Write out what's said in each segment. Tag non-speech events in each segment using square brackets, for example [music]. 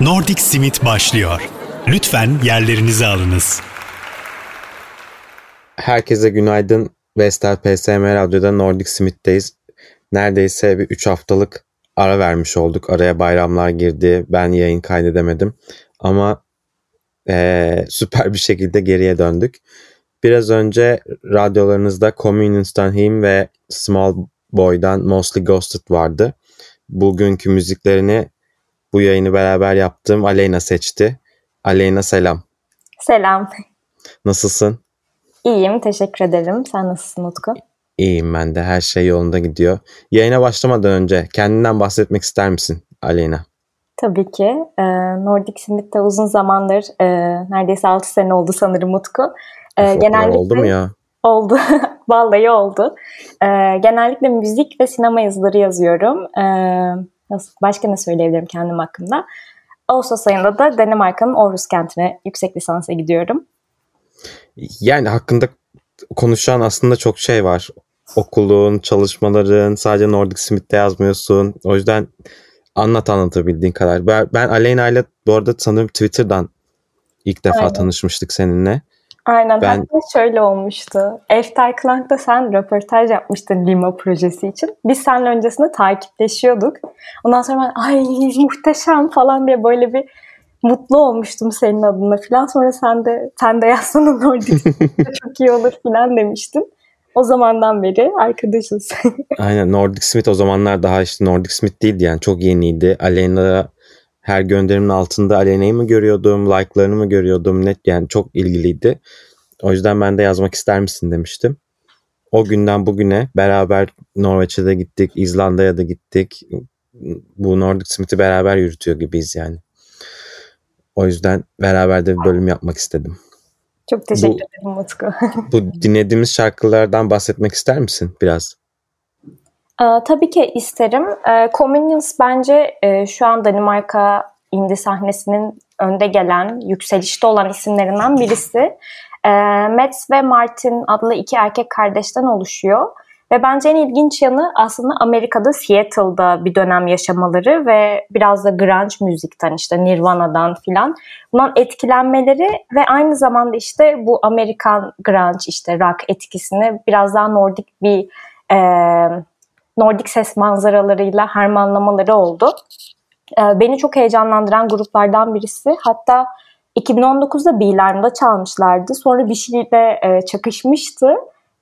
Nordic Simit başlıyor. Lütfen yerlerinizi alınız. Herkese günaydın. Vestel PSM Radyo'da Nordic Smith'teyiz. Neredeyse bir 3 haftalık ara vermiş olduk. Araya bayramlar girdi. Ben yayın kaydedemedim. Ama ee, [laughs] süper bir şekilde geriye döndük. Biraz önce radyolarınızda Communions'tan Him ve Small Boy'dan Mostly Ghosted vardı. Bugünkü müziklerini bu yayını beraber yaptığım Aleyna seçti. Aleyna selam. Selam. Nasılsın? İyiyim, teşekkür ederim. Sen nasılsın Utku? İyiyim ben de. Her şey yolunda gidiyor. Yayına başlamadan önce kendinden bahsetmek ister misin Aleyna? Tabii ki. Ee, Nordic Smith'te uzun zamandır, e, neredeyse 6 sene oldu sanırım Utku. Ee, genellikle oldu mu ya? Oldu. [laughs] Vallahi oldu. Ee, genellikle müzik ve sinema yazıları yazıyorum. Nasıl, başka ne söyleyebilirim kendim hakkında? Ağustos ayında da Danimarka'nın Aarhus kentine yüksek lisansa gidiyorum. Yani hakkında konuşan aslında çok şey var. Okulun, çalışmaların, sadece Nordic Smith'te yazmıyorsun. O yüzden anlat anlatabildiğin kadar. Ben, ben Aleyna ile bu arada sanırım Twitter'dan ilk defa Aynen. tanışmıştık seninle. Aynen. Ben... Hatta şöyle olmuştu. Efter Klank'ta sen röportaj yapmıştın Lima projesi için. Biz seninle öncesinde takipleşiyorduk. Ondan sonra ben ay muhteşem falan diye böyle bir mutlu olmuştum senin adına falan. Sonra sen de sen de yazsana Nordic [laughs] çok iyi olur falan demiştin. O zamandan beri arkadaşız. [laughs] Aynen Nordic Smith o zamanlar daha işte Nordic Smith değildi yani çok yeniydi. Aleyna her gönderimin altında Aleyna'yı mı görüyordum, like'larını mı görüyordum net yani çok ilgiliydi. O yüzden ben de yazmak ister misin demiştim. O günden bugüne beraber Norveç'e de gittik, İzlanda'ya da gittik. Bu Nordic Smith'i beraber yürütüyor gibiyiz yani. O yüzden beraber de bir bölüm yapmak istedim. Çok teşekkür bu, ederim Utku. bu dinlediğimiz şarkılardan bahsetmek ister misin biraz? Ee, tabii ki isterim. Ee, Communions bence e, şu an Danimarka indie sahnesinin önde gelen, yükselişte olan isimlerinden birisi. E, Mats ve Martin adlı iki erkek kardeşten oluşuyor. Ve bence en ilginç yanı aslında Amerika'da Seattle'da bir dönem yaşamaları ve biraz da grunge müzikten işte Nirvana'dan filan bundan etkilenmeleri ve aynı zamanda işte bu Amerikan grunge işte rock etkisini biraz daha Nordik bir e, Nordik ses manzaralarıyla harmanlamaları oldu. E, beni çok heyecanlandıran gruplardan birisi. Hatta 2019'da Bilar'da çalmışlardı. Sonra bir şeyle e, çakışmıştı.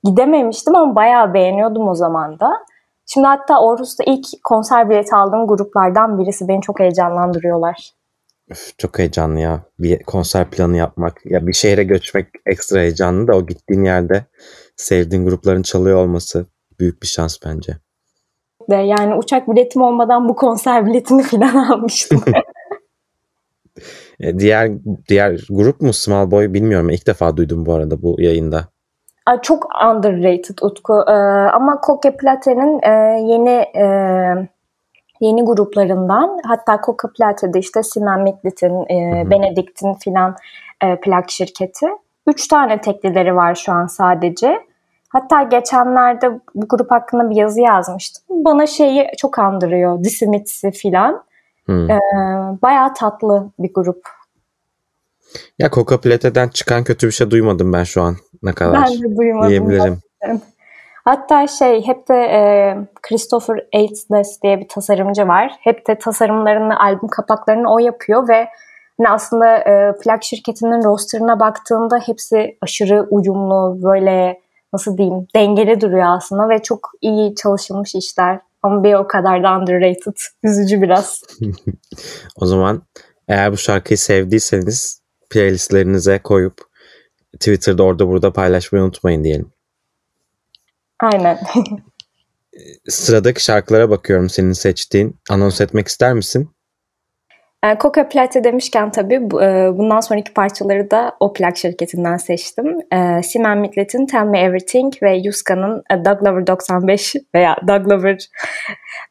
Gidememiştim ama bayağı beğeniyordum o zaman da. Şimdi hatta Orhus'ta ilk konser bileti aldığım gruplardan birisi. Beni çok heyecanlandırıyorlar. Öf, çok heyecanlı ya. Bir konser planı yapmak. Ya bir şehre göçmek ekstra heyecanlı da o gittiğin yerde sevdiğin grupların çalıyor olması büyük bir şans bence. Yani uçak biletim olmadan bu konser biletini falan [laughs] almıştım. [laughs] E, diğer diğer grup mu Small Boy bilmiyorum. İlk defa duydum bu arada bu yayında. Çok underrated Utku. Ee, ama Coca Plate'nin e, yeni e, yeni gruplarından hatta Coca Plate'de işte Sinan Miklit'in, e, Benedict'in filan plak şirketi. Üç tane teklileri var şu an sadece. Hatta geçenlerde bu grup hakkında bir yazı yazmıştım. Bana şeyi çok andırıyor. The Smiths'i filan. Hmm. Ee, bayağı tatlı bir grup. Ya Coca Plate'den çıkan kötü bir şey duymadım ben şu an ne kadar ben de duymadım. diyebilirim. Hatta şey hep de e, Christopher Aitzles diye bir tasarımcı var. Hep de tasarımlarını, albüm kapaklarını o yapıyor ve hani aslında e, plak şirketinin rosterına baktığında hepsi aşırı uyumlu, böyle nasıl diyeyim dengeli duruyor aslında ve çok iyi çalışılmış işler. Ama bir o kadar da underrated. Üzücü biraz. [laughs] o zaman eğer bu şarkıyı sevdiyseniz playlistlerinize koyup Twitter'da orada burada paylaşmayı unutmayın diyelim. Aynen. Sıradaki şarkılara bakıyorum senin seçtiğin. Anons etmek ister misin? E, Coca Plate demişken tabii e, bundan sonraki parçaları da o plak şirketinden seçtim. E, Simen Mitlet'in Tell Me Everything ve Yuska'nın Doug Lover 95 veya Doug Lover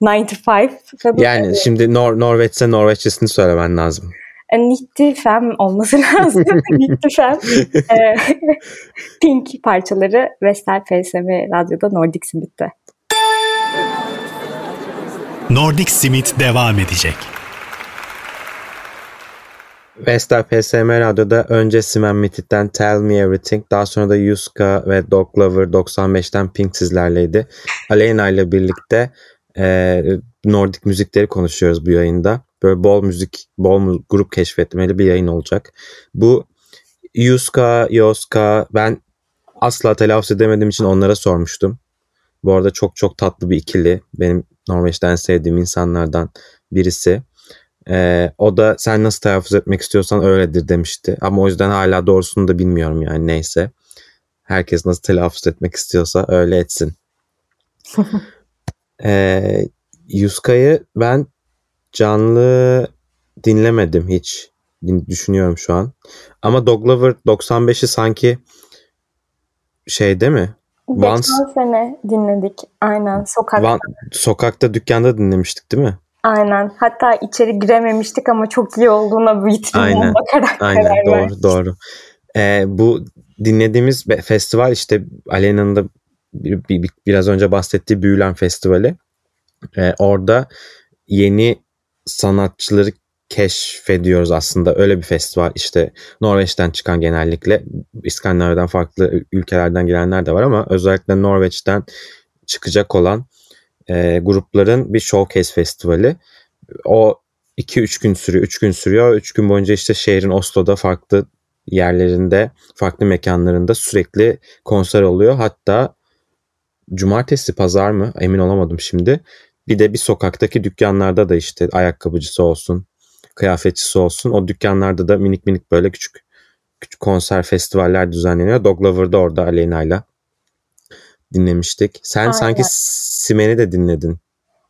95. Yani şimdi Nor Norveç'se Norveççesini söylemen lazım. Nittifem olması [laughs] lazım. Nittifem. [laughs] [laughs] Pink parçaları Vestel FSM Radyo'da Nordic Smith'te. Nordic Smith devam edecek. Vestel PSM Radyo'da önce Simen Mitit'ten Tell Me Everything, daha sonra da Yuska ve Dog Lover 95'ten Pink sizlerleydi. Aleyna ile birlikte e, Nordik müzikleri konuşuyoruz bu yayında. Böyle bol müzik, bol grup keşfetmeli bir yayın olacak. Bu Yuska, Yoska ben asla telaffuz edemediğim için onlara sormuştum. Bu arada çok çok tatlı bir ikili. Benim Norveç'ten sevdiğim insanlardan birisi. Ee, o da sen nasıl telaffuz etmek istiyorsan öyledir demişti. Ama o yüzden hala doğrusunu da bilmiyorum yani neyse. Herkes nasıl telaffuz etmek istiyorsa öyle etsin. [laughs] ee, Yuska'yı ben canlı dinlemedim hiç. Düşünüyorum şu an. Ama Dog Lover 95'i sanki şey değil mi? Geçen Vans, sene dinledik. Aynen sokakta. Van, sokakta dükkanda dinlemiştik değil mi? Aynen. Hatta içeri girememiştik ama çok iyi olduğuna vitrinden bakarak Aynen. Doğru vermiştik. doğru. Ee, bu dinlediğimiz festival işte Alena'nın da bir, bir, biraz önce bahsettiği Büyülen Festivali. Ee, orada yeni sanatçıları keşfediyoruz aslında. Öyle bir festival işte Norveç'ten çıkan genellikle İskandinavya'dan farklı ülkelerden gelenler de var ama özellikle Norveç'ten çıkacak olan e, grupların bir showcase festivali. O 2-3 gün sürüyor. 3 gün sürüyor. 3 gün boyunca işte şehrin Oslo'da farklı yerlerinde, farklı mekanlarında sürekli konser oluyor. Hatta cumartesi, pazar mı emin olamadım şimdi. Bir de bir sokaktaki dükkanlarda da işte ayakkabıcısı olsun, kıyafetçisi olsun. O dükkanlarda da minik minik böyle küçük küçük konser festivaller düzenleniyor. Dog Lover'da orada Aleyna'yla dinlemiştik. Sen Aynen. sanki Simen'i de dinledin.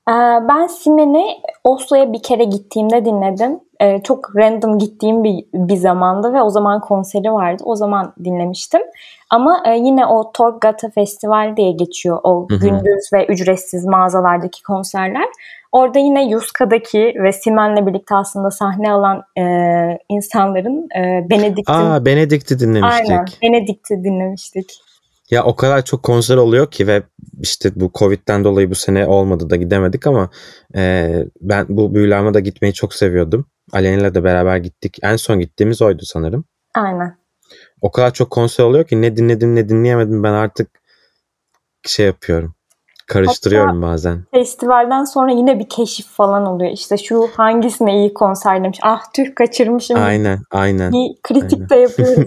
Ee, ben Simen'i Oslo'ya bir kere gittiğimde dinledim. Ee, çok random gittiğim bir, bir zamandı ve o zaman konseri vardı. O zaman dinlemiştim. Ama e, yine o Torgata Festival diye geçiyor o Hı-hı. gündüz ve ücretsiz mağazalardaki konserler. Orada yine Yuska'daki ve Simen'le birlikte aslında sahne alan e, insanların e, Benedict'in... Aa Benedict'i dinlemiştik. Aynen Benedict'i dinlemiştik. Ya o kadar çok konser oluyor ki ve işte bu Covid'den dolayı bu sene olmadı da gidemedik ama e, ben bu büyülenme da gitmeyi çok seviyordum. Aleyna'yla da beraber gittik. En son gittiğimiz oydu sanırım. Aynen. O kadar çok konser oluyor ki ne dinledim ne dinleyemedim ben artık şey yapıyorum. Karıştırıyorum Hatta bazen. Festivalden sonra yine bir keşif falan oluyor. İşte şu hangisine iyi konser demiş. Ah tüh kaçırmışım. Aynen aynen. Bir kritik aynen. de yapıyoruz [laughs]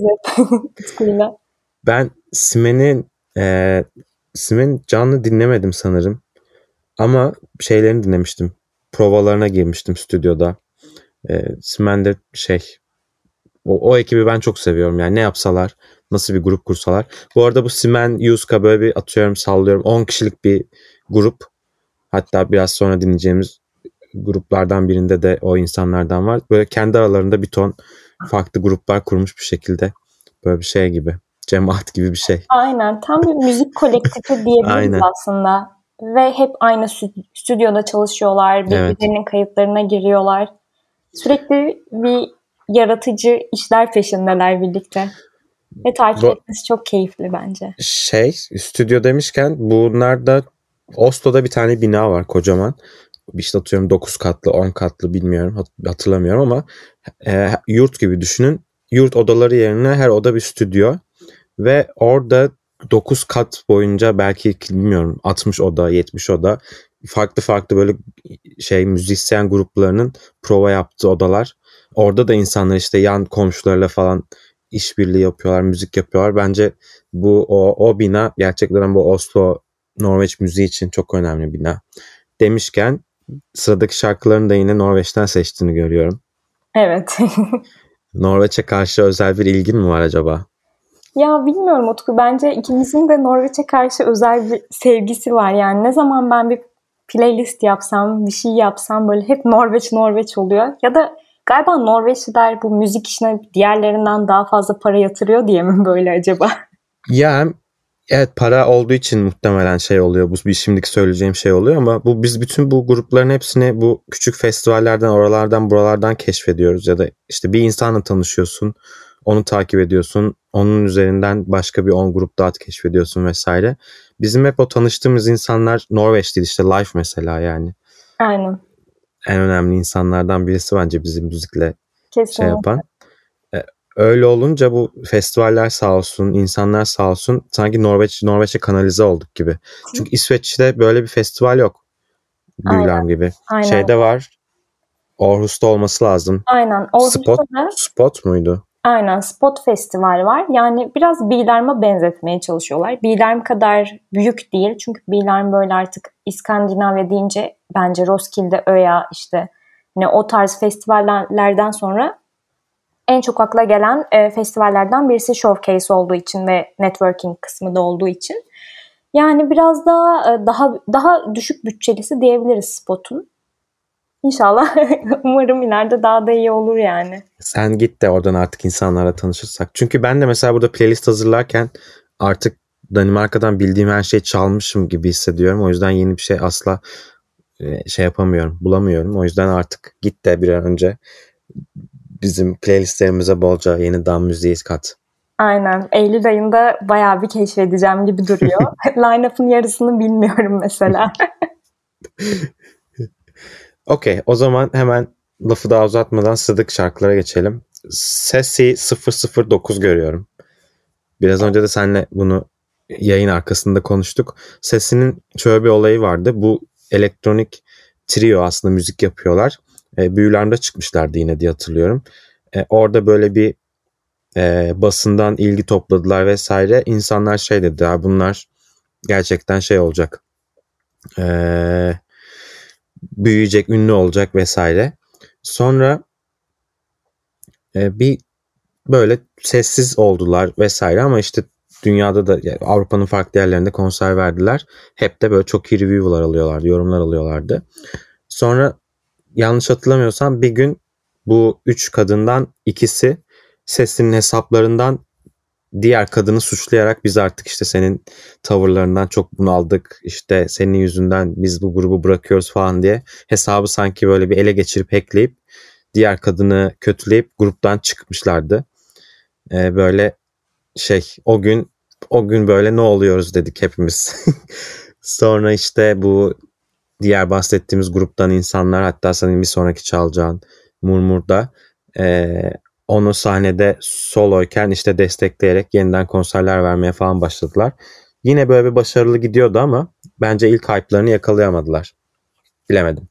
hep. [laughs] ben Simen'in e, Simen canlı dinlemedim sanırım. Ama şeylerini dinlemiştim. Provalarına girmiştim stüdyoda. E, Simen de şey o, o ekibi ben çok seviyorum. Yani ne yapsalar, nasıl bir grup kursalar. Bu arada bu Simen, Yuska böyle bir atıyorum sallıyorum 10 kişilik bir grup. Hatta biraz sonra dinleyeceğimiz gruplardan birinde de o insanlardan var. Böyle kendi aralarında bir ton farklı gruplar kurmuş bir şekilde. Böyle bir şey gibi cemaat gibi bir şey. Aynen tam bir müzik kolektifi diyebiliriz aslında. Ve hep aynı stüdyoda çalışıyorlar. Birbirlerinin evet. kayıtlarına giriyorlar. Sürekli bir yaratıcı işler peşindeler birlikte. Ve takip Bu, etmesi çok keyifli bence. Şey, stüdyo demişken bunlar da Oslo'da bir tane bina var kocaman. İşte atıyorum 9 katlı, 10 katlı bilmiyorum hatırlamıyorum ama e, yurt gibi düşünün. Yurt odaları yerine her oda bir stüdyo. Ve orada 9 kat boyunca belki bilmiyorum 60 oda 70 oda farklı farklı böyle şey müzisyen gruplarının prova yaptığı odalar. Orada da insanlar işte yan komşularıyla falan işbirliği yapıyorlar, müzik yapıyorlar. Bence bu o, o bina gerçekten bu Oslo Norveç müziği için çok önemli bina. Demişken sıradaki şarkılarını da yine Norveç'ten seçtiğini görüyorum. Evet. [laughs] Norveç'e karşı özel bir ilgin mi var acaba? Ya bilmiyorum Utku. Bence ikimizin de Norveç'e karşı özel bir sevgisi var. Yani ne zaman ben bir playlist yapsam, bir şey yapsam böyle hep Norveç Norveç oluyor. Ya da galiba Norveçliler bu müzik işine diğerlerinden daha fazla para yatırıyor diye mi böyle acaba? Ya evet para olduğu için muhtemelen şey oluyor. Bu bir şimdiki söyleyeceğim şey oluyor ama bu biz bütün bu grupların hepsini bu küçük festivallerden, oralardan, buralardan keşfediyoruz ya da işte bir insanla tanışıyorsun onu takip ediyorsun. Onun üzerinden başka bir 10 grup daha keşfediyorsun vesaire. Bizim hep o tanıştığımız insanlar Norveç'teydi işte Life mesela yani. Aynen. En önemli insanlardan birisi bence bizim müzikle şey Kesinlikle. şey yapan. öyle olunca bu festivaller sağ olsun, insanlar sağ olsun sanki Norveç Norveç'e kanalize olduk gibi. Çünkü İsveç'te böyle bir festival yok. Büyülerm gibi. Aynen. Şeyde var. Orhus'ta olması lazım. Aynen. Spot, Orhus'ta da spot muydu? Aynen Spot Festival var. Yani biraz Bilarm'a benzetmeye çalışıyorlar. Bilarm kadar büyük değil. Çünkü Bilarm böyle artık İskandinavya deyince bence Roskilde, Öya işte ne o tarz festivallerden sonra en çok akla gelen e, festivallerden birisi Showcase olduğu için ve networking kısmı da olduğu için. Yani biraz daha e, daha daha düşük bütçelisi diyebiliriz Spot'un. İnşallah [laughs] umarım ileride daha da iyi olur yani. Sen git de oradan artık insanlarla tanışırsak. Çünkü ben de mesela burada playlist hazırlarken artık Danimarka'dan bildiğim her şeyi çalmışım gibi hissediyorum. O yüzden yeni bir şey asla e, şey yapamıyorum, bulamıyorum. O yüzden artık git de bir an önce bizim playlistlerimize bolca yeniden müziği kat. Aynen. Eylül ayında bayağı bir keşfedeceğim gibi duruyor. [laughs] Line-up'ın yarısını bilmiyorum mesela. [laughs] Okey o zaman hemen lafı daha uzatmadan sıdık şarkılara geçelim. Sesi 009 görüyorum. Biraz önce de seninle bunu yayın arkasında konuştuk. Sesinin şöyle bir olayı vardı. Bu elektronik trio aslında müzik yapıyorlar. E, büyülerinde çıkmışlardı yine diye hatırlıyorum. E, orada böyle bir e, basından ilgi topladılar vesaire. İnsanlar şey dedi bunlar gerçekten şey olacak. Eee büyüyecek, ünlü olacak vesaire. Sonra e, bir böyle sessiz oldular vesaire ama işte dünyada da yani Avrupa'nın farklı yerlerinde konser verdiler. Hep de böyle çok iyi review'lar alıyorlardı, yorumlar alıyorlardı. Sonra yanlış hatırlamıyorsam bir gün bu üç kadından ikisi sesinin hesaplarından diğer kadını suçlayarak biz artık işte senin tavırlarından çok bunaldık işte senin yüzünden biz bu grubu bırakıyoruz falan diye hesabı sanki böyle bir ele geçirip hackleyip diğer kadını kötüleyip gruptan çıkmışlardı. Ee, böyle şey o gün o gün böyle ne oluyoruz dedik hepimiz. [laughs] Sonra işte bu diğer bahsettiğimiz gruptan insanlar hatta senin bir sonraki çalacağın Murmur'da e, onu sahnede soloyken işte destekleyerek yeniden konserler vermeye falan başladılar. Yine böyle bir başarılı gidiyordu ama bence ilk hype'larını yakalayamadılar. Bilemedim.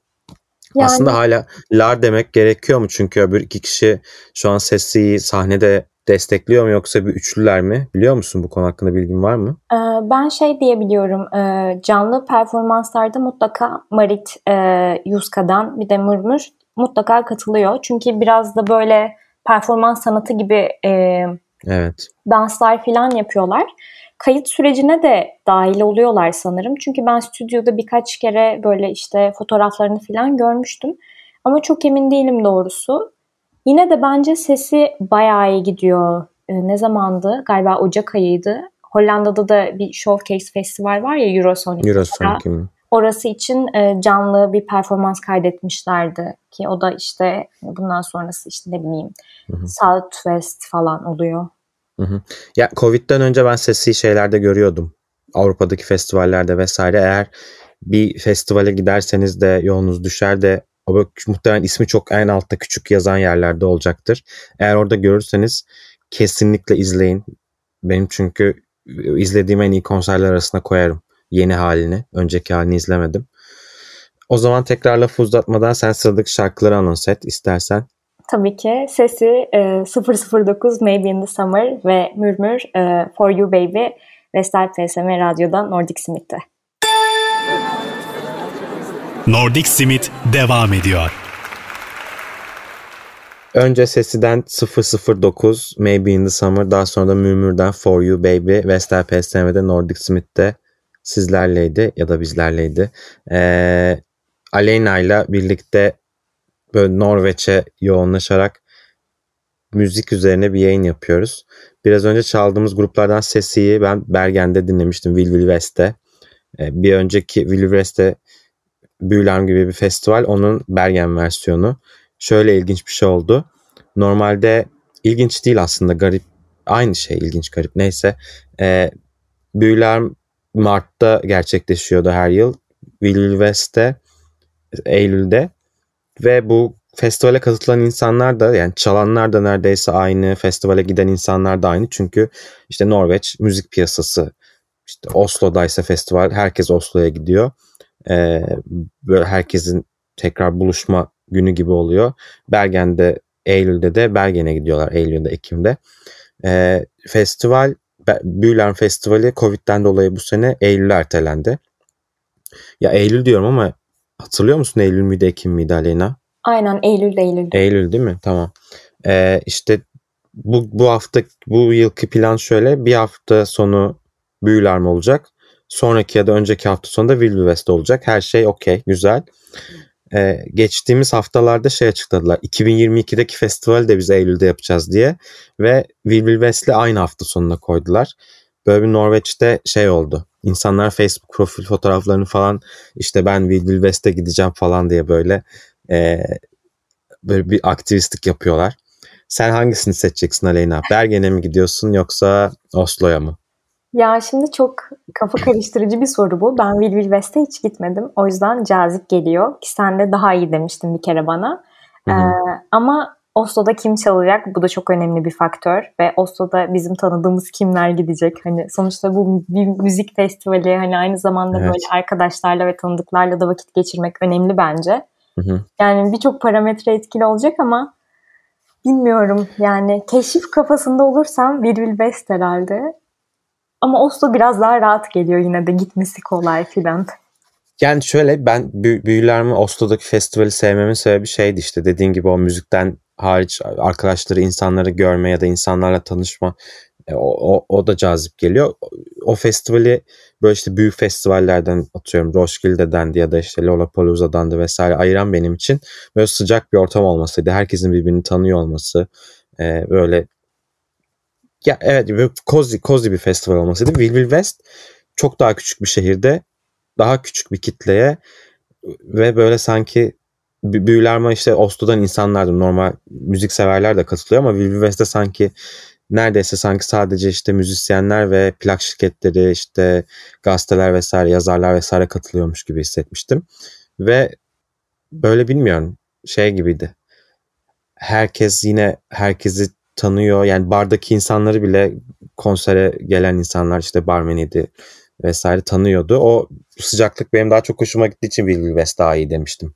Yani... Aslında hala lar demek gerekiyor mu? Çünkü öbür iki kişi şu an sesi sahnede destekliyor mu yoksa bir üçlüler mi? Biliyor musun bu konu hakkında bilgin var mı? Ben şey diyebiliyorum. Canlı performanslarda mutlaka Marit Yuska'dan bir de Murmur mutlaka katılıyor. Çünkü biraz da böyle performans sanatı gibi e, evet. danslar falan yapıyorlar. Kayıt sürecine de dahil oluyorlar sanırım. Çünkü ben stüdyoda birkaç kere böyle işte fotoğraflarını falan görmüştüm. Ama çok emin değilim doğrusu. Yine de bence sesi bayağı iyi gidiyor. E, ne zamandı? Galiba Ocak ayıydı. Hollanda'da da bir Showcase Festival var ya Eurosonic. Eurosonic? Orası için e, canlı bir performans kaydetmişlerdi ki o da işte bundan sonrası işte ne bileyim Hı-hı. Southwest falan oluyor. Hı-hı. Ya Covid'den önce ben sesi şeylerde görüyordum. Avrupa'daki festivallerde vesaire eğer bir festivale giderseniz de yolunuz düşer de böyle, muhtemelen ismi çok en altta küçük yazan yerlerde olacaktır. Eğer orada görürseniz kesinlikle izleyin. Benim çünkü izlediğim en iyi konserler arasında koyarım yeni halini. Önceki halini izlemedim. O zaman tekrar lafı uzatmadan sen sıradaki şarkıları anons et istersen. Tabii ki. Sesi e, 009 Maybe in the Summer ve Murmur e, For You Baby Vestel PSM Radyo'dan Nordic Smith'te. Nordic Smith devam ediyor. Önce Sesi'den 009 Maybe in the Summer daha sonra da Murmur'dan For You Baby Vestel PSM'de Nordic Smith'te sizlerleydi ya da bizlerleydi. Ee, Aleyna ile birlikte böyle Norveç'e yoğunlaşarak müzik üzerine bir yayın yapıyoruz. Biraz önce çaldığımız gruplardan Sesi'yi ben Bergen'de dinlemiştim Will Will West'te. Ee, bir önceki Will Will West'te Büyülarm gibi bir festival onun Bergen versiyonu. Şöyle ilginç bir şey oldu. Normalde ilginç değil aslında garip. Aynı şey ilginç garip neyse. Ee, Büyülarm Mart'ta gerçekleşiyordu her yıl. Will Eylül'de ve bu festivale katılan insanlar da yani çalanlar da neredeyse aynı, festivale giden insanlar da aynı. Çünkü işte Norveç müzik piyasası işte Oslo'daysa festival herkes Oslo'ya gidiyor. Ee, böyle herkesin tekrar buluşma günü gibi oluyor. Bergen'de Eylül'de de Bergen'e gidiyorlar Eylül'de Ekim'de. Ee, festival Büyülen Festivali Covid'den dolayı bu sene Eylül'e ertelendi. Ya Eylül diyorum ama hatırlıyor musun Eylül müydü Ekim miydi Aleyna? Aynen Eylül Eylül. Eylül değil mi? Tamam. Ee, işte bu, bu hafta bu yılki plan şöyle bir hafta sonu Büyüler mi olacak? Sonraki ya da önceki hafta sonunda Wilby West olacak. Her şey okey, güzel. Ee, geçtiğimiz haftalarda şey açıkladılar. 2022'deki festivali de biz Eylül'de yapacağız diye. Ve Wilby West'le aynı hafta sonuna koydular. Böyle bir Norveç'te şey oldu. İnsanlar Facebook profil fotoğraflarını falan işte ben Wilby West'e gideceğim falan diye böyle e, böyle bir aktivistlik yapıyorlar. Sen hangisini seçeceksin Aleyna? Bergen'e mi gidiyorsun yoksa Oslo'ya mı? Ya şimdi çok kafa karıştırıcı bir soru bu. Ben Will Will West'e hiç gitmedim. O yüzden cazip geliyor. Ki sen de daha iyi demiştin bir kere bana. Ee, ama Oslo'da kim çalacak? Bu da çok önemli bir faktör. Ve Oslo'da bizim tanıdığımız kimler gidecek? Hani sonuçta bu bir müzik festivali. Hani aynı zamanda evet. böyle arkadaşlarla ve tanıdıklarla da vakit geçirmek önemli bence. Hı hı. Yani birçok parametre etkili olacak ama bilmiyorum. Yani keşif kafasında olursam Will Will West herhalde. Ama Oslo biraz daha rahat geliyor yine de gitmesi kolay filan. Yani şöyle ben büyüler mi Oslo'daki festivali sevmemin sebebi şeydi işte dediğin gibi o müzikten hariç arkadaşları insanları görme ya da insanlarla tanışma e, o, o, o da cazip geliyor. O festivali böyle işte büyük festivallerden atıyorum Roskilde'den ya da işte Lollapalooza'dan da vesaire ayıran benim için böyle sıcak bir ortam olmasıydı. Herkesin birbirini tanıyor olması e, böyle ya evet cozy, cozy bir festival olmasıydı. Will Will West çok daha küçük bir şehirde daha küçük bir kitleye ve böyle sanki büyülerme işte Oslo'dan insanlardı. Normal müzik severler de katılıyor ama Will West'te sanki neredeyse sanki sadece işte müzisyenler ve plak şirketleri işte gazeteler vesaire yazarlar vesaire katılıyormuş gibi hissetmiştim. Ve böyle bilmiyorum şey gibiydi. Herkes yine herkesi tanıyor. Yani bardaki insanları bile konsere gelen insanlar işte barmeniydi vesaire tanıyordu. O sıcaklık benim daha çok hoşuma gittiği için Will West daha iyi demiştim.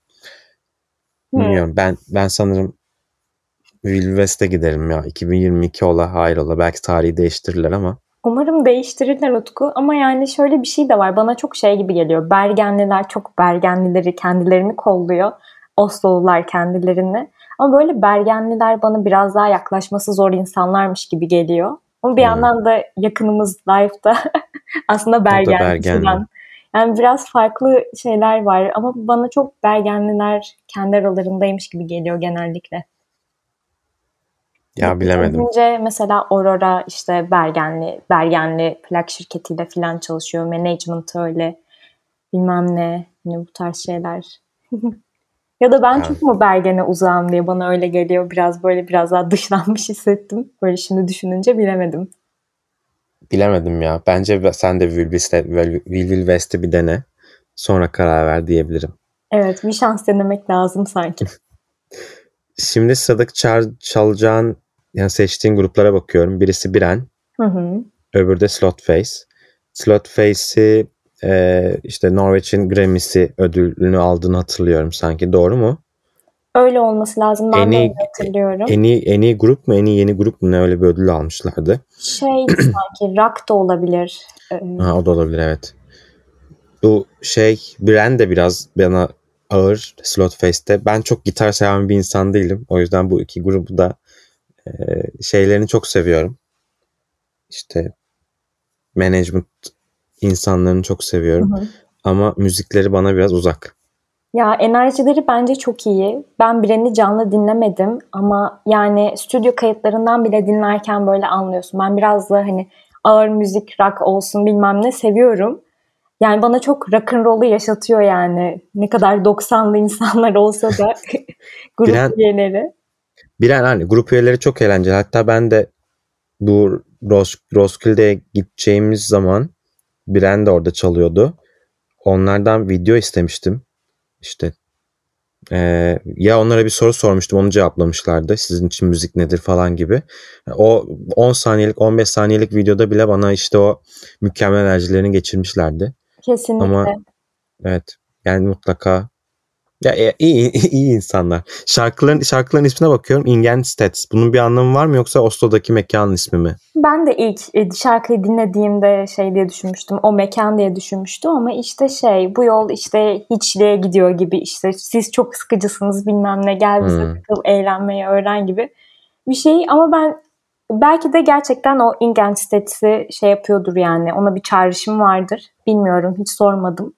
Bilmiyorum. Hmm. Ben ben sanırım Will West'e giderim ya. 2022 ola hayır ola. Belki tarihi değiştirirler ama. Umarım değiştirirler Utku ama yani şöyle bir şey de var. Bana çok şey gibi geliyor. Bergenliler çok Bergenlileri kendilerini kolluyor. Oslo'lular kendilerini. Ama böyle Bergenliler bana biraz daha yaklaşması zor insanlarmış gibi geliyor. Ama bir hmm. yandan da yakınımız Life'da [laughs] aslında Bergenli. Yani biraz farklı şeyler var ama bana çok Bergenliler kendi aralarındaymış gibi geliyor genellikle. Ya bilemedim. Önce mesela Aurora işte Bergenli, Bergenli plak şirketiyle falan çalışıyor. Management öyle bilmem ne. Yine bu tarz şeyler. [laughs] ya da ben çok mu Bergen'e uzağım diye bana öyle geliyor. Biraz böyle biraz daha dışlanmış hissettim. Böyle şimdi düşününce bilemedim. Bilemedim ya. Bence sen de Will Will West'i bir dene. Sonra karar ver diyebilirim. Evet bir şans denemek lazım sanki. [laughs] Şimdi sıradaki çal, çalacağın yani seçtiğin gruplara bakıyorum. Birisi Biren. Hı hı. Öbürü de Slotface. Slotface'i e, işte Norveç'in Grammy'si ödülünü aldığını hatırlıyorum sanki. Doğru mu? Öyle olması lazım. Ben en iyi, de hatırlıyorum. En iyi, en iyi grup mu? En iyi yeni grup mu? Ne öyle bir ödül almışlardı. Şey [clears throat] sanki rock da olabilir. ha, o da olabilir evet. Bu şey Bren de biraz bana ağır Slotface'te. Ben çok gitar seven bir insan değilim. O yüzden bu iki grubu da e, şeylerini çok seviyorum. İşte management insanlarını çok seviyorum. Hı hı. Ama müzikleri bana biraz uzak. Ya enerjileri bence çok iyi. Ben Bren'i canlı dinlemedim ama yani stüdyo kayıtlarından bile dinlerken böyle anlıyorsun. Ben biraz da hani ağır müzik, rock olsun bilmem ne seviyorum. Yani bana çok rock and roll'u yaşatıyor yani. Ne kadar 90'lı insanlar olsa da [laughs] [laughs] grup Bilen, üyeleri. Bilen hani grup üyeleri çok eğlenceli. Hatta ben de bu Ros Roskilde'ye gideceğimiz zaman Biren de orada çalıyordu. Onlardan video istemiştim. İşte Ee, ya onlara bir soru sormuştum onu cevaplamışlardı. Sizin için müzik nedir falan gibi. O 10 saniyelik 15 saniyelik videoda bile bana işte o mükemmel enerjilerini geçirmişlerdi. Kesinlikle. Ama evet yani mutlaka ya e, iyi, [laughs] iyi insanlar. Şarkıların şarkıların ismine bakıyorum. Ingen Stats. Bunun bir anlamı var mı yoksa Oslo'daki mekanın ismi mi? Ben de ilk e, şarkıyı dinlediğimde şey diye düşünmüştüm. O mekan diye düşünmüştüm ama işte şey bu yol işte hiçliğe gidiyor gibi işte siz çok sıkıcısınız bilmem ne gel bize Hmm. takıl eğlenmeyi öğren gibi bir şey ama ben belki de gerçekten o Ingen Stats'i şey yapıyordur yani ona bir çağrışım vardır. Bilmiyorum hiç sormadım.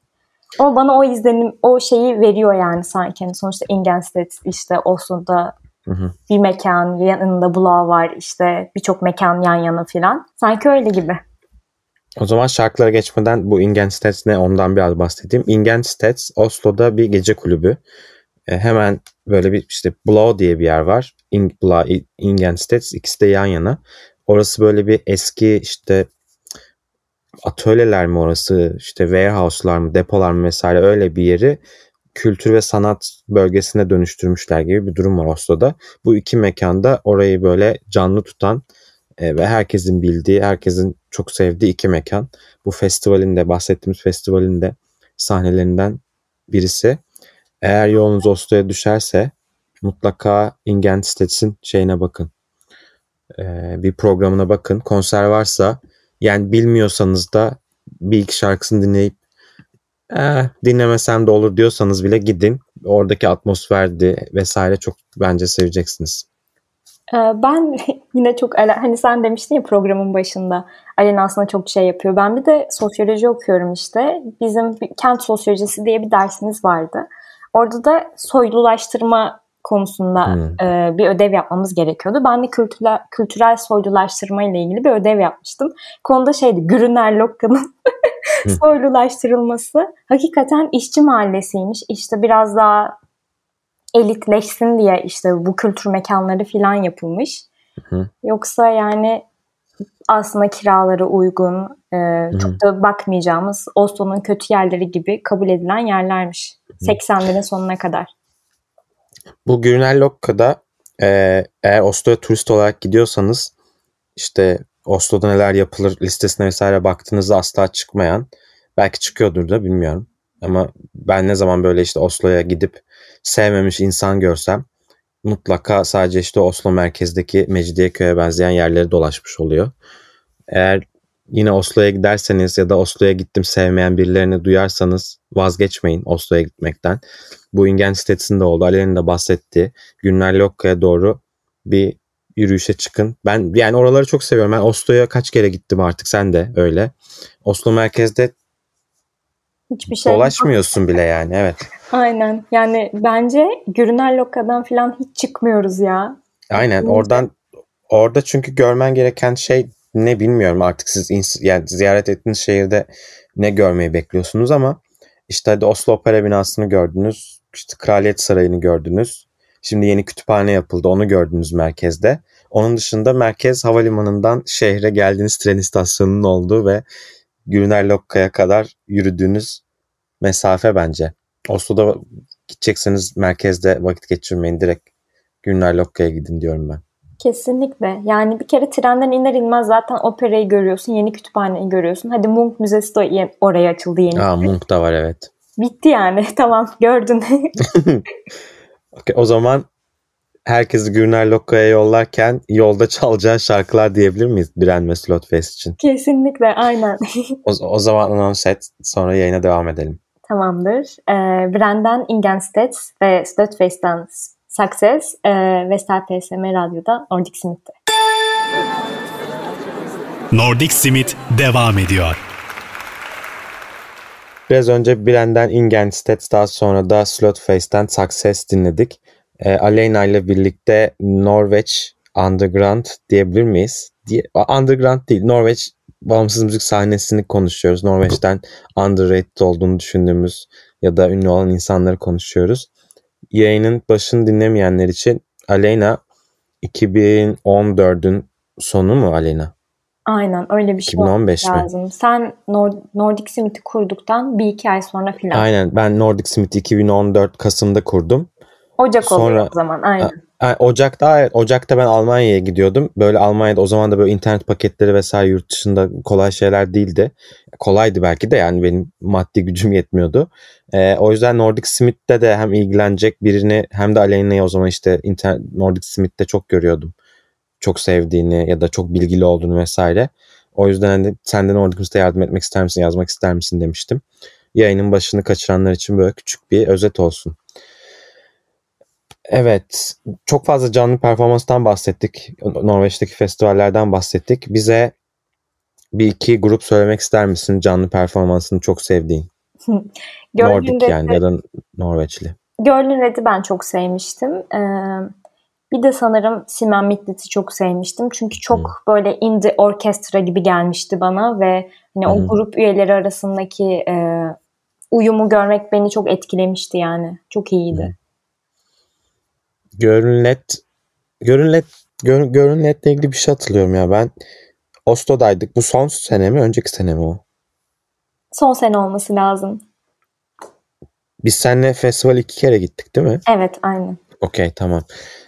Ama bana o izlenim, o şeyi veriyor yani sanki. Yani sonuçta Ingenstedt işte Oslo'da Hı hı. bir mekan, yanında Bula var işte birçok mekan yan yana filan. Sanki öyle gibi. O zaman şarkılara geçmeden bu Ingen Stats ne ondan biraz bahsedeyim. Ingen Stats Oslo'da bir gece kulübü. E, hemen böyle bir işte Blau diye bir yer var. In, Blau, Ingen Stats ikisi de yan yana. Orası böyle bir eski işte atölyeler mi orası işte warehouse'lar mı depolar mı vesaire öyle bir yeri kültür ve sanat bölgesine dönüştürmüşler gibi bir durum var Oslo'da. Bu iki mekanda orayı böyle canlı tutan e, ve herkesin bildiği, herkesin çok sevdiği iki mekan. Bu festivalin de bahsettiğimiz festivalin de sahnelerinden birisi. Eğer yolunuz Oslo'ya düşerse mutlaka Ingen Stats'in şeyine bakın. E, bir programına bakın. Konser varsa yani bilmiyorsanız da bir iki şarkısını dinleyip eh, dinlemesem de olur diyorsanız bile gidin. Oradaki atmosferdi vesaire çok bence seveceksiniz. Ee, Ben [laughs] yine çok hani sen demiştin ya programın başında Alena aslında çok şey yapıyor. Ben bir de sosyoloji okuyorum işte. Bizim kent sosyolojisi diye bir dersimiz vardı. Orada da soylulaştırma konusunda Hmm. e, bir ödev yapmamız gerekiyordu. Ben de kültürel, kültürel soylulaştırma ile ilgili bir ödev yapmıştım. Konuda şeydi Grüner Lokka'nın [laughs] soylulaştırılması. Hakikaten işçi mahallesiymiş. İşte biraz daha elitleşsin diye işte bu kültür mekanları falan yapılmış. Hı. Yoksa yani aslında kiraları uygun, e, çok da bakmayacağımız Oslo'nun kötü yerleri gibi kabul edilen yerlermiş. 80'lerin sonuna kadar. Bu Grüner Lokka'da e, eğer Oslo'ya turist olarak gidiyorsanız işte Oslo'da neler yapılır listesine vesaire baktığınızda asla çıkmayan belki çıkıyordur da bilmiyorum. Ama ben ne zaman böyle işte Oslo'ya gidip sevmemiş insan görsem mutlaka sadece işte Oslo merkezdeki Mecidiyeköy'e benzeyen yerleri dolaşmış oluyor. Eğer yine Oslo'ya giderseniz ya da Oslo'ya gittim sevmeyen birilerini duyarsanız vazgeçmeyin Oslo'ya gitmekten. Bu Ingen sitesinde oldu. Ali'nin de bahsettiği Günler Lokka'ya doğru bir yürüyüşe çıkın. Ben yani oraları çok seviyorum. Ben Oslo'ya kaç kere gittim artık sen de öyle. Oslo merkezde Hiçbir şey dolaşmıyorsun bile yani evet. Aynen. Yani bence Grüner Lokka'dan falan hiç çıkmıyoruz ya. Aynen oradan orada çünkü görmen gereken şey ne bilmiyorum artık siz yani ziyaret ettiğiniz şehirde ne görmeyi bekliyorsunuz ama işte hadi Oslo Opera binasını gördünüz. işte Kraliyet Sarayı'nı gördünüz. Şimdi yeni kütüphane yapıldı. Onu gördünüz merkezde. Onun dışında merkez havalimanından şehre geldiğiniz tren istasyonunun olduğu ve Grüner Lokka'ya kadar yürüdüğünüz mesafe bence. Oslo'da gidecekseniz merkezde vakit geçirmeyin. Direkt Grüner Lokka'ya gidin diyorum ben. Kesinlikle. Yani bir kere trenden iner inmez zaten operayı görüyorsun, yeni kütüphaneyi görüyorsun. Hadi Munch Müzesi de oraya açıldı yeni. Aa Munk da var evet. Bitti yani. [laughs] Tamam gördün. [laughs] Okey, o zaman herkesi Gürner Lokka'ya yollarken yolda çalacağı şarkılar diyebilir miyiz Biren ve Slotfest için? Kesinlikle aynen. [laughs] O, o zaman anons et sonra yayına devam edelim. Tamamdır. Ee, Brendan Ingenstedt ve Slutfest'ten Success e, Vestel PSM Radyo'da Nordic Smith'te. Nordic Simit devam ediyor. Biraz önce Biren'den Ingenstedt daha sonra da Slotfest'ten Success dinledik. Ee, Aleyna ile birlikte Norveç Underground diyebilir miyiz? Diye, underground değil Norveç bağımsız müzik sahnesini konuşuyoruz. Norveç'ten underrated olduğunu düşündüğümüz ya da ünlü olan insanları konuşuyoruz. Yayının başını dinlemeyenler için Aleyna 2014'ün sonu mu Aleyna? Aynen öyle bir şey 2015 mi? lazım. Sen Nord- Nordic Smith'i kurduktan bir iki ay sonra filan. Aynen ben Nordic Smith 2014 Kasım'da kurdum. Ocak Sonra- oluyor o zaman aynen. Ha, Ocak'ta Ocak'ta ben Almanya'ya gidiyordum. Böyle Almanya'da o zaman da böyle internet paketleri vesaire yurt dışında kolay şeyler değildi. Kolaydı belki de yani benim maddi gücüm yetmiyordu. Ee, o yüzden Nordic Smith'te de hem ilgilenecek birini hem de Aleyna'yı o zaman işte internet, Nordic Smith'te çok görüyordum. Çok sevdiğini ya da çok bilgili olduğunu vesaire. O yüzden hani sen de Nordic Smith'te yardım etmek ister misin, yazmak ister misin demiştim. Yayının başını kaçıranlar için böyle küçük bir özet olsun. Evet, çok fazla canlı performanstan bahsettik. Norveç'teki festivallerden bahsettik. Bize bir iki grup söylemek ister misin canlı performansını çok sevdiğin? [laughs] Nordik Gölün yani Red'i- ya da Norveçli. Gölün Red'i ben çok sevmiştim. Ee, bir de sanırım Simen Midnight'i çok sevmiştim. Çünkü çok böyle indie orkestra gibi gelmişti bana ve hani Hı. o grup üyeleri arasındaki e, uyumu görmek beni çok etkilemişti yani. Çok iyiydi. Görünlet Görünlet Gör, Görünlet'le ilgili bir şey hatırlıyorum ya ben. Oslo'daydık. Bu son sene mi? Önceki sene mi o? Son sene olması lazım. Biz seninle festival iki kere gittik değil mi? Evet aynen. Okey tamam.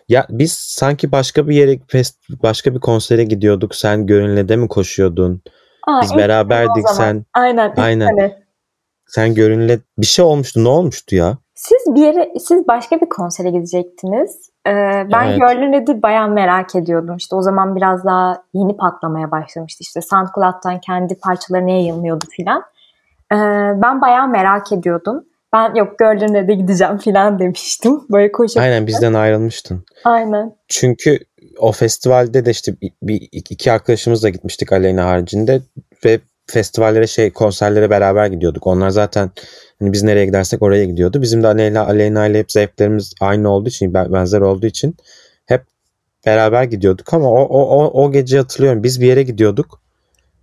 Ya biz sanki başka bir yere fest, başka bir konsere gidiyorduk. Sen Görünlet'e mi koşuyordun? Aa, Biz beraberdik sen. Aynen. Aynen. sene. Sen Görünlet bir şey olmuştu. Ne olmuştu ya? Siz bir yere, siz başka bir konsere gidecektiniz. Ee, ben Evet. Görlün Red'i bayağı merak ediyordum. İşte o zaman biraz daha yeni patlamaya başlamıştı. İşte SoundCloud'dan kendi parçalarını yayınlıyordu filan. Ee, ben bayağı merak ediyordum. Ben yok Görlün Red'e gideceğim filan demiştim. [laughs] Böyle koşup. Aynen bizden ayrılmıştın. Aynen. Çünkü o festivalde de işte bir, bir- iki arkadaşımızla gitmiştik Aleyna haricinde ve festivallere şey konserlere beraber gidiyorduk. Onlar zaten hani biz nereye gidersek oraya gidiyordu. Bizim de Aleyna, Aleyna ile hep zevklerimiz aynı olduğu için ben- benzer olduğu için hep beraber gidiyorduk ama o, o, o, o gece hatırlıyorum biz bir yere gidiyorduk.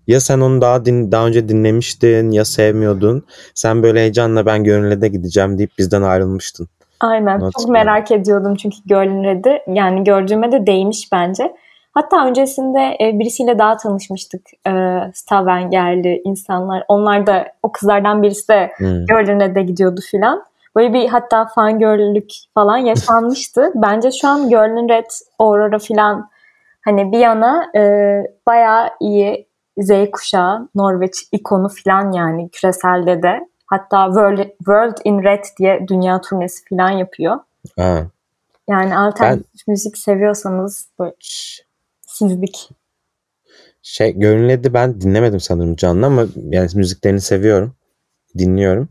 Ya sen onu daha din, daha önce dinlemiştin ya sevmiyordun. Sen böyle heyecanla ben Gönül'e gideceğim deyip bizden ayrılmıştın. Aynen. Onu Çok merak ediyordum çünkü Görlün Red'i. Yani gördüğüme de değmiş bence. Hatta öncesinde e, birisiyle daha tanışmıştık. E, Stavangerli insanlar. Onlar da o kızlardan birisi de Hmm. Görlün'e de gidiyordu filan. Böyle bir hatta fangirllük falan yaşanmıştı. [laughs] Bence şu an Görlün Red, Aurora filan hani bir yana e, bayağı iyi Z kuşağı, Norveç ikonu filan yani küreselde de. Hatta World, World in Red diye dünya turnesi filan yapıyor. Ha. Yani alternatif müzik seviyorsanız böyle sizlik. Şey Gönül'ü ben dinlemedim sanırım canlı ama yani müziklerini seviyorum. Dinliyorum.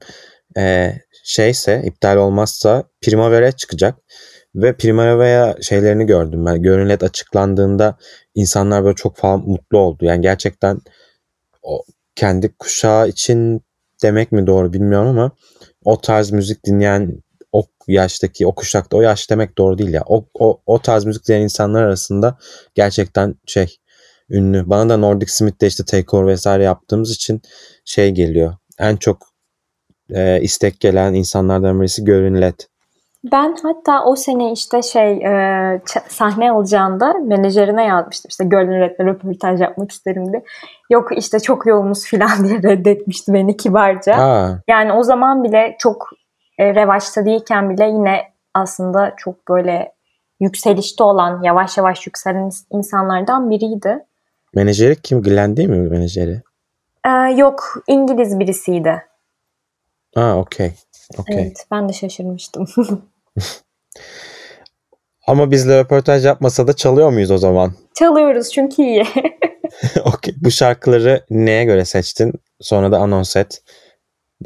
Ee, şeyse iptal olmazsa Primavera'ya çıkacak. Ve Primavera'ya şeylerini gördüm ben. Gönül açıklandığında insanlar böyle çok falan mutlu oldu. Yani gerçekten o kendi kuşağı için demek mi doğru bilmiyorum ama o tarz müzik dinleyen o yaştaki o kuşakta o yaş demek doğru değil ya. O, o, o tarz müzik dinleyen insanlar arasında gerçekten şey ünlü. Bana da Nordic Smith'te işte Takeover vesaire yaptığımız için şey geliyor. En çok e, istek gelen insanlardan birisi Görün Led. Ben hatta o sene işte şey e, sahne alacağında menajerine yazmıştım. İşte Gölün Red'le röportaj yapmak isterim diye. Yok işte çok yoğunuz falan [laughs] diye reddetmişti beni kibarca. Aa, Yani o zaman bile çok e, revaçta değilken bile yine aslında çok böyle yükselişte olan, yavaş yavaş yükselen ins- insanlardan biriydi. menajeri kim? Glenn değil mi menajeri? E, yok İngiliz birisiydi. Aa okey. Okey. Evet ben de şaşırmıştım. [laughs] Ama bizle röportaj yapmasa da çalıyor muyuz o zaman? Çalıyoruz çünkü iyi. [laughs] [laughs] okey. Bu şarkıları neye göre seçtin? Sonra da anons et.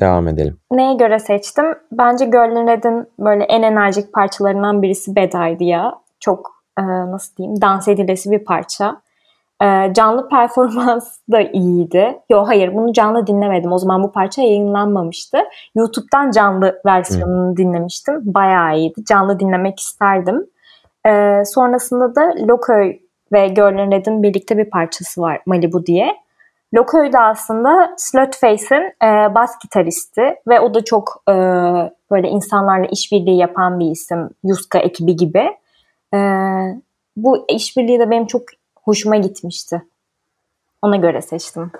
Devam edelim. Neye göre seçtim? Bence Girl Red'in böyle en enerjik parçalarından birisi Beda'ydı ya. Çok e, nasıl diyeyim dans edilesi bir parça. E, canlı performans [laughs] da iyiydi. Yo hayır bunu canlı dinlemedim. O zaman bu parça yayınlanmamıştı. YouTube'dan canlı versiyonunu dinlemiştim. Bayağı iyiydi. Canlı dinlemek isterdim. E, sonrasında da Loköy ve Girl Red'in birlikte bir parçası var Malibu diye. Loköy da aslında Slutface'in e, bas gitaristi ve o da çok e, böyle insanlarla işbirliği yapan bir isim. Yuska ekibi gibi. E, bu işbirliği de benim çok hoşuma gitmişti. Ona göre seçtim.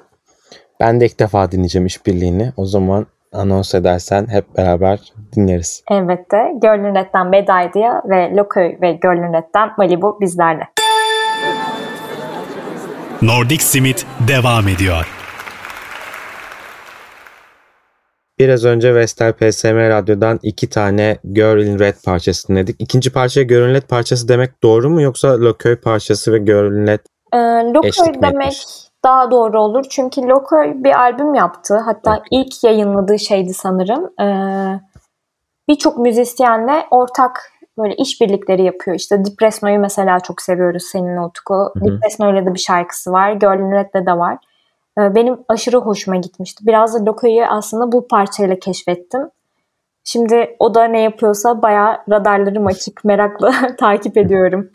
Ben de ilk defa dinleyeceğim işbirliğini. O zaman anons edersen hep beraber dinleriz. Elbette. Girl Red'den Idea ve Loköy ve Red'den Malibu bizlerle. Nordic Simit devam ediyor. Biraz önce Vestel PSM Radyo'dan iki tane Girl in Red parçası dinledik. İkinci parçaya Girl in Red parçası demek doğru mu yoksa Loköy parçası ve Girl in Red ee, Loköy demek etmiş? daha doğru olur. Çünkü Loköy bir albüm yaptı. Hatta okay. ilk yayınladığı şeydi sanırım. Ee, Birçok müzisyenle ortak böyle işbirlikleri yapıyor. İşte Depresno'yu mesela çok seviyoruz seninle Utku. Depresno'yla da bir şarkısı var. Red'de de var. Ee, benim aşırı hoşuma gitmişti. Biraz da Loko'yu aslında bu parçayla keşfettim. Şimdi o da ne yapıyorsa bayağı radarlarım açık, merakla [laughs] takip ediyorum.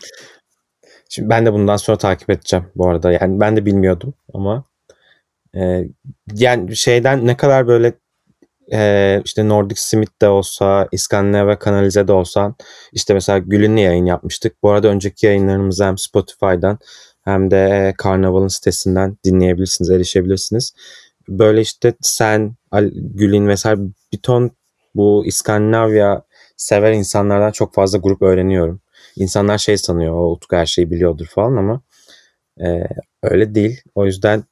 Şimdi ben de bundan sonra takip edeceğim bu arada. Yani ben de bilmiyordum ama e, yani şeyden ne kadar böyle e, işte Nordic Smith de olsa, İskandinav Kanalize de olsan işte mesela Gül'ünle yayın yapmıştık. Bu arada önceki yayınlarımızı hem Spotify'dan hem de Karnaval'ın sitesinden dinleyebilirsiniz, erişebilirsiniz. Böyle işte sen, Gül'in vesaire bir ton bu İskandinavya sever insanlardan çok fazla grup öğreniyorum. İnsanlar şey sanıyor, o Utku her şeyi biliyordur falan ama e, öyle değil. O yüzden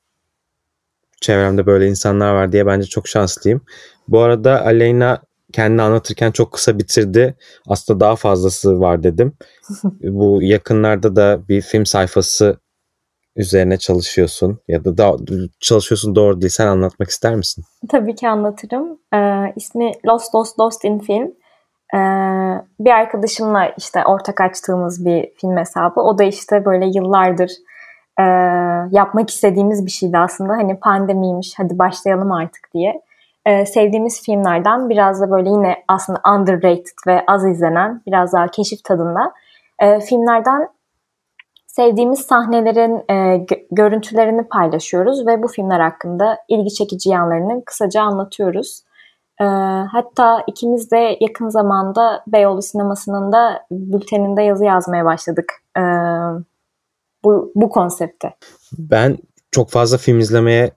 çevremde böyle insanlar var diye bence çok şanslıyım. Bu arada Aleyna kendini anlatırken çok kısa bitirdi. Aslında daha fazlası var dedim. [laughs] Bu yakınlarda da bir film sayfası üzerine çalışıyorsun ya da, da çalışıyorsun doğru değil. Sen anlatmak ister misin? Tabii ki anlatırım. Ee, ismi Lost Lost Lost in Film. Ee, bir arkadaşımla işte ortak açtığımız bir film hesabı. O da işte böyle yıllardır e, yapmak istediğimiz bir şeydi aslında. Hani pandemiymiş hadi başlayalım artık diye. Ee, sevdiğimiz filmlerden biraz da böyle yine aslında underrated ve az izlenen biraz daha keşif tadında e, filmlerden sevdiğimiz sahnelerin e, görüntülerini paylaşıyoruz ve bu filmler hakkında ilgi çekici yanlarını kısaca anlatıyoruz. E, hatta ikimiz de yakın zamanda Beyoğlu Sineması'nın da bülteninde yazı yazmaya başladık e, bu, bu konsepte. Ben çok fazla film izlemeye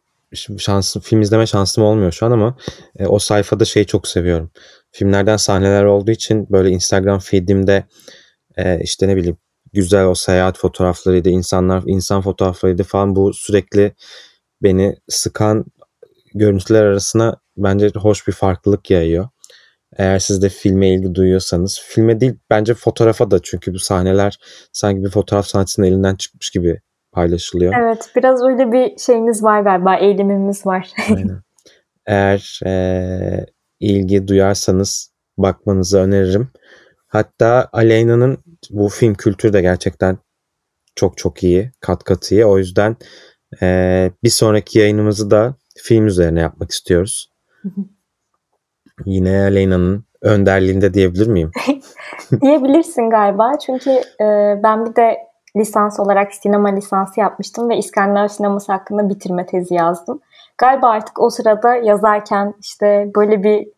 şansım film izleme şansım olmuyor şu an ama e, o sayfada şeyi çok seviyorum. Filmlerden sahneler olduğu için böyle Instagram feedimde e, işte ne bileyim güzel o seyahat fotoğraflarıydı, insanlar insan fotoğraflarıydı falan bu sürekli beni sıkan görüntüler arasına bence hoş bir farklılık yayıyor. Eğer siz de filme ilgi duyuyorsanız, filme değil bence fotoğrafa da çünkü bu sahneler sanki bir fotoğraf sanatçısının elinden çıkmış gibi paylaşılıyor. Evet, biraz öyle bir şeyimiz var galiba, eğilimimiz var. [laughs] Aynen. Eğer e, ilgi duyarsanız bakmanızı öneririm. Hatta Aleyna'nın bu film kültürü de gerçekten çok çok iyi. Kat kat iyi. O yüzden e, bir sonraki yayınımızı da film üzerine yapmak istiyoruz. Yine Aleyna'nın önderliğinde diyebilir miyim? [laughs] Diyebilirsin galiba. Çünkü e, ben bir de lisans olarak sinema lisansı yapmıştım ve İskandinav sineması hakkında bitirme tezi yazdım. Galiba artık o sırada yazarken işte böyle bir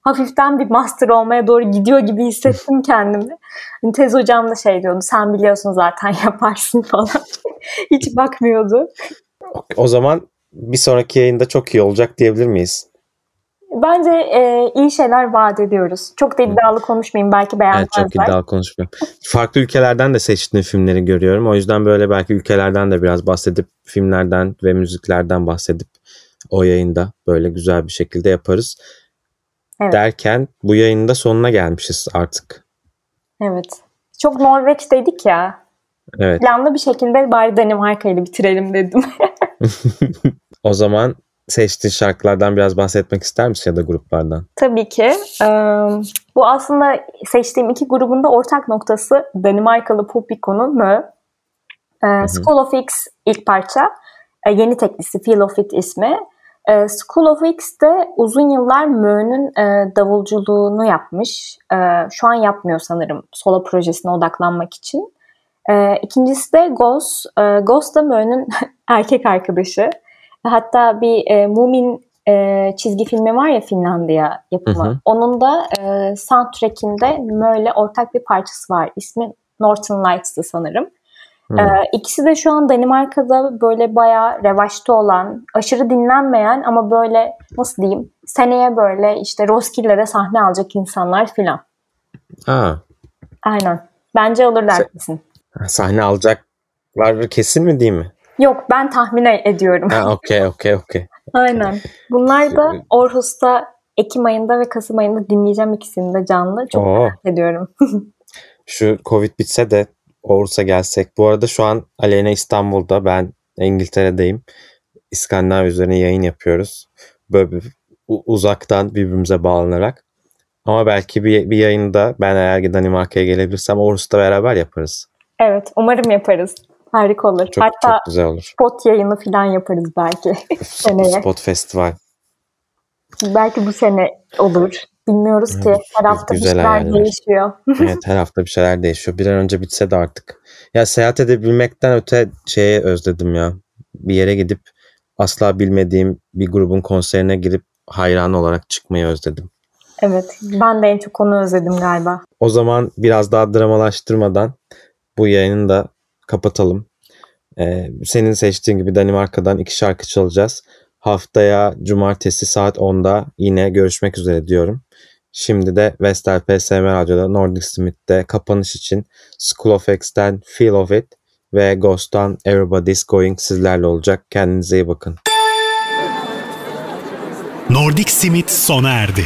hafiften bir master olmaya doğru gidiyor gibi hissettim kendimi. Hani tez hocam da şey diyordu sen biliyorsun zaten [laughs] yaparsın falan. Hiç bakmıyordu. O zaman bir sonraki yayında çok iyi olacak diyebilir miyiz? Bence e, iyi şeyler vaat ediyoruz. Çok da iddialı konuşmayayım belki beğenmezler. Evet çok iddialı konuşmuyorum. Farklı ülkelerden de seçtiğin filmleri görüyorum. O yüzden böyle belki ülkelerden de biraz bahsedip filmlerden ve müziklerden bahsedip o yayında böyle güzel bir şekilde yaparız. Evet. Derken bu yayında sonuna gelmişiz artık. Evet. Çok Norveç dedik ya. Evet. Planlı bir şekilde bari Danimarka ile bitirelim dedim. [laughs] o zaman seçtiğin şarkılardan biraz bahsetmek ister misin ya da gruplardan? Tabii ki. bu aslında seçtiğim iki grubun da ortak noktası Danimarkalı pop ikonu Mö. School of X ilk parça. yeni teklisi Feel of It ismi. E, School of X'te uzun yıllar Mö'nün e, davulculuğunu yapmış. E, şu an yapmıyor sanırım solo projesine odaklanmak için. E, ikincisi de Ghost. E, Ghost da Mö'nün [laughs] erkek arkadaşı. Hatta bir e, Mumin e, çizgi filmi var ya Finlandiya yapımı. Hı hı. Onun da e, soundtrack'inde Mö'yle ortak bir parçası var. İsmi Northern Lights'tı sanırım. Hmm. Ee, ikisi de şu an Danimarka'da böyle bayağı revaçta olan, aşırı dinlenmeyen ama böyle nasıl diyeyim seneye böyle işte Roskilde'de sahne alacak insanlar filan. Ha. Aynen. Bence alırlar kesin. Sahne alacaklar kesin mi değil mi? Yok ben tahmin ediyorum. Ha okey okey okey. Aynen. Bunlar da Orhus'ta Ekim ayında ve Kasım ayında dinleyeceğim ikisini de canlı. Çok Oo. merak ediyorum. [laughs] Şu Covid bitse de Orhus'a gelsek. Bu arada şu an Aleyna İstanbul'da. Ben İngiltere'deyim. İskandinav üzerine yayın yapıyoruz. Böyle bir, uzaktan birbirimize bağlanarak. Ama belki bir, bir yayında ben eğer Danimarka'ya gelebilirsem Orhus'ta beraber yaparız. Evet umarım yaparız. Harika olur. Çok, Hatta çok güzel olur. spot yayını falan yaparız belki. [laughs] seneye. Spot festival. Belki bu sene olur. Bilmiyoruz ki. Her hafta bir şeyler hayaller. değişiyor. [laughs] evet her hafta bir şeyler değişiyor. Bir an önce bitse de artık. Ya seyahat edebilmekten öte şeye özledim ya. Bir yere gidip asla bilmediğim bir grubun konserine girip hayran olarak çıkmayı özledim. Evet ben de en çok onu özledim galiba. O zaman biraz daha dramalaştırmadan bu yayını da kapatalım. Ee, senin seçtiğin gibi Danimarka'dan iki şarkı çalacağız. Haftaya cumartesi saat 10'da yine görüşmek üzere diyorum. Şimdi de Vestel PSM Radyo'da Nordic Smith'te kapanış için School of X'ten Feel of It ve Ghost'tan Everybody's Going sizlerle olacak. Kendinize iyi bakın. Nordic Smith sona erdi.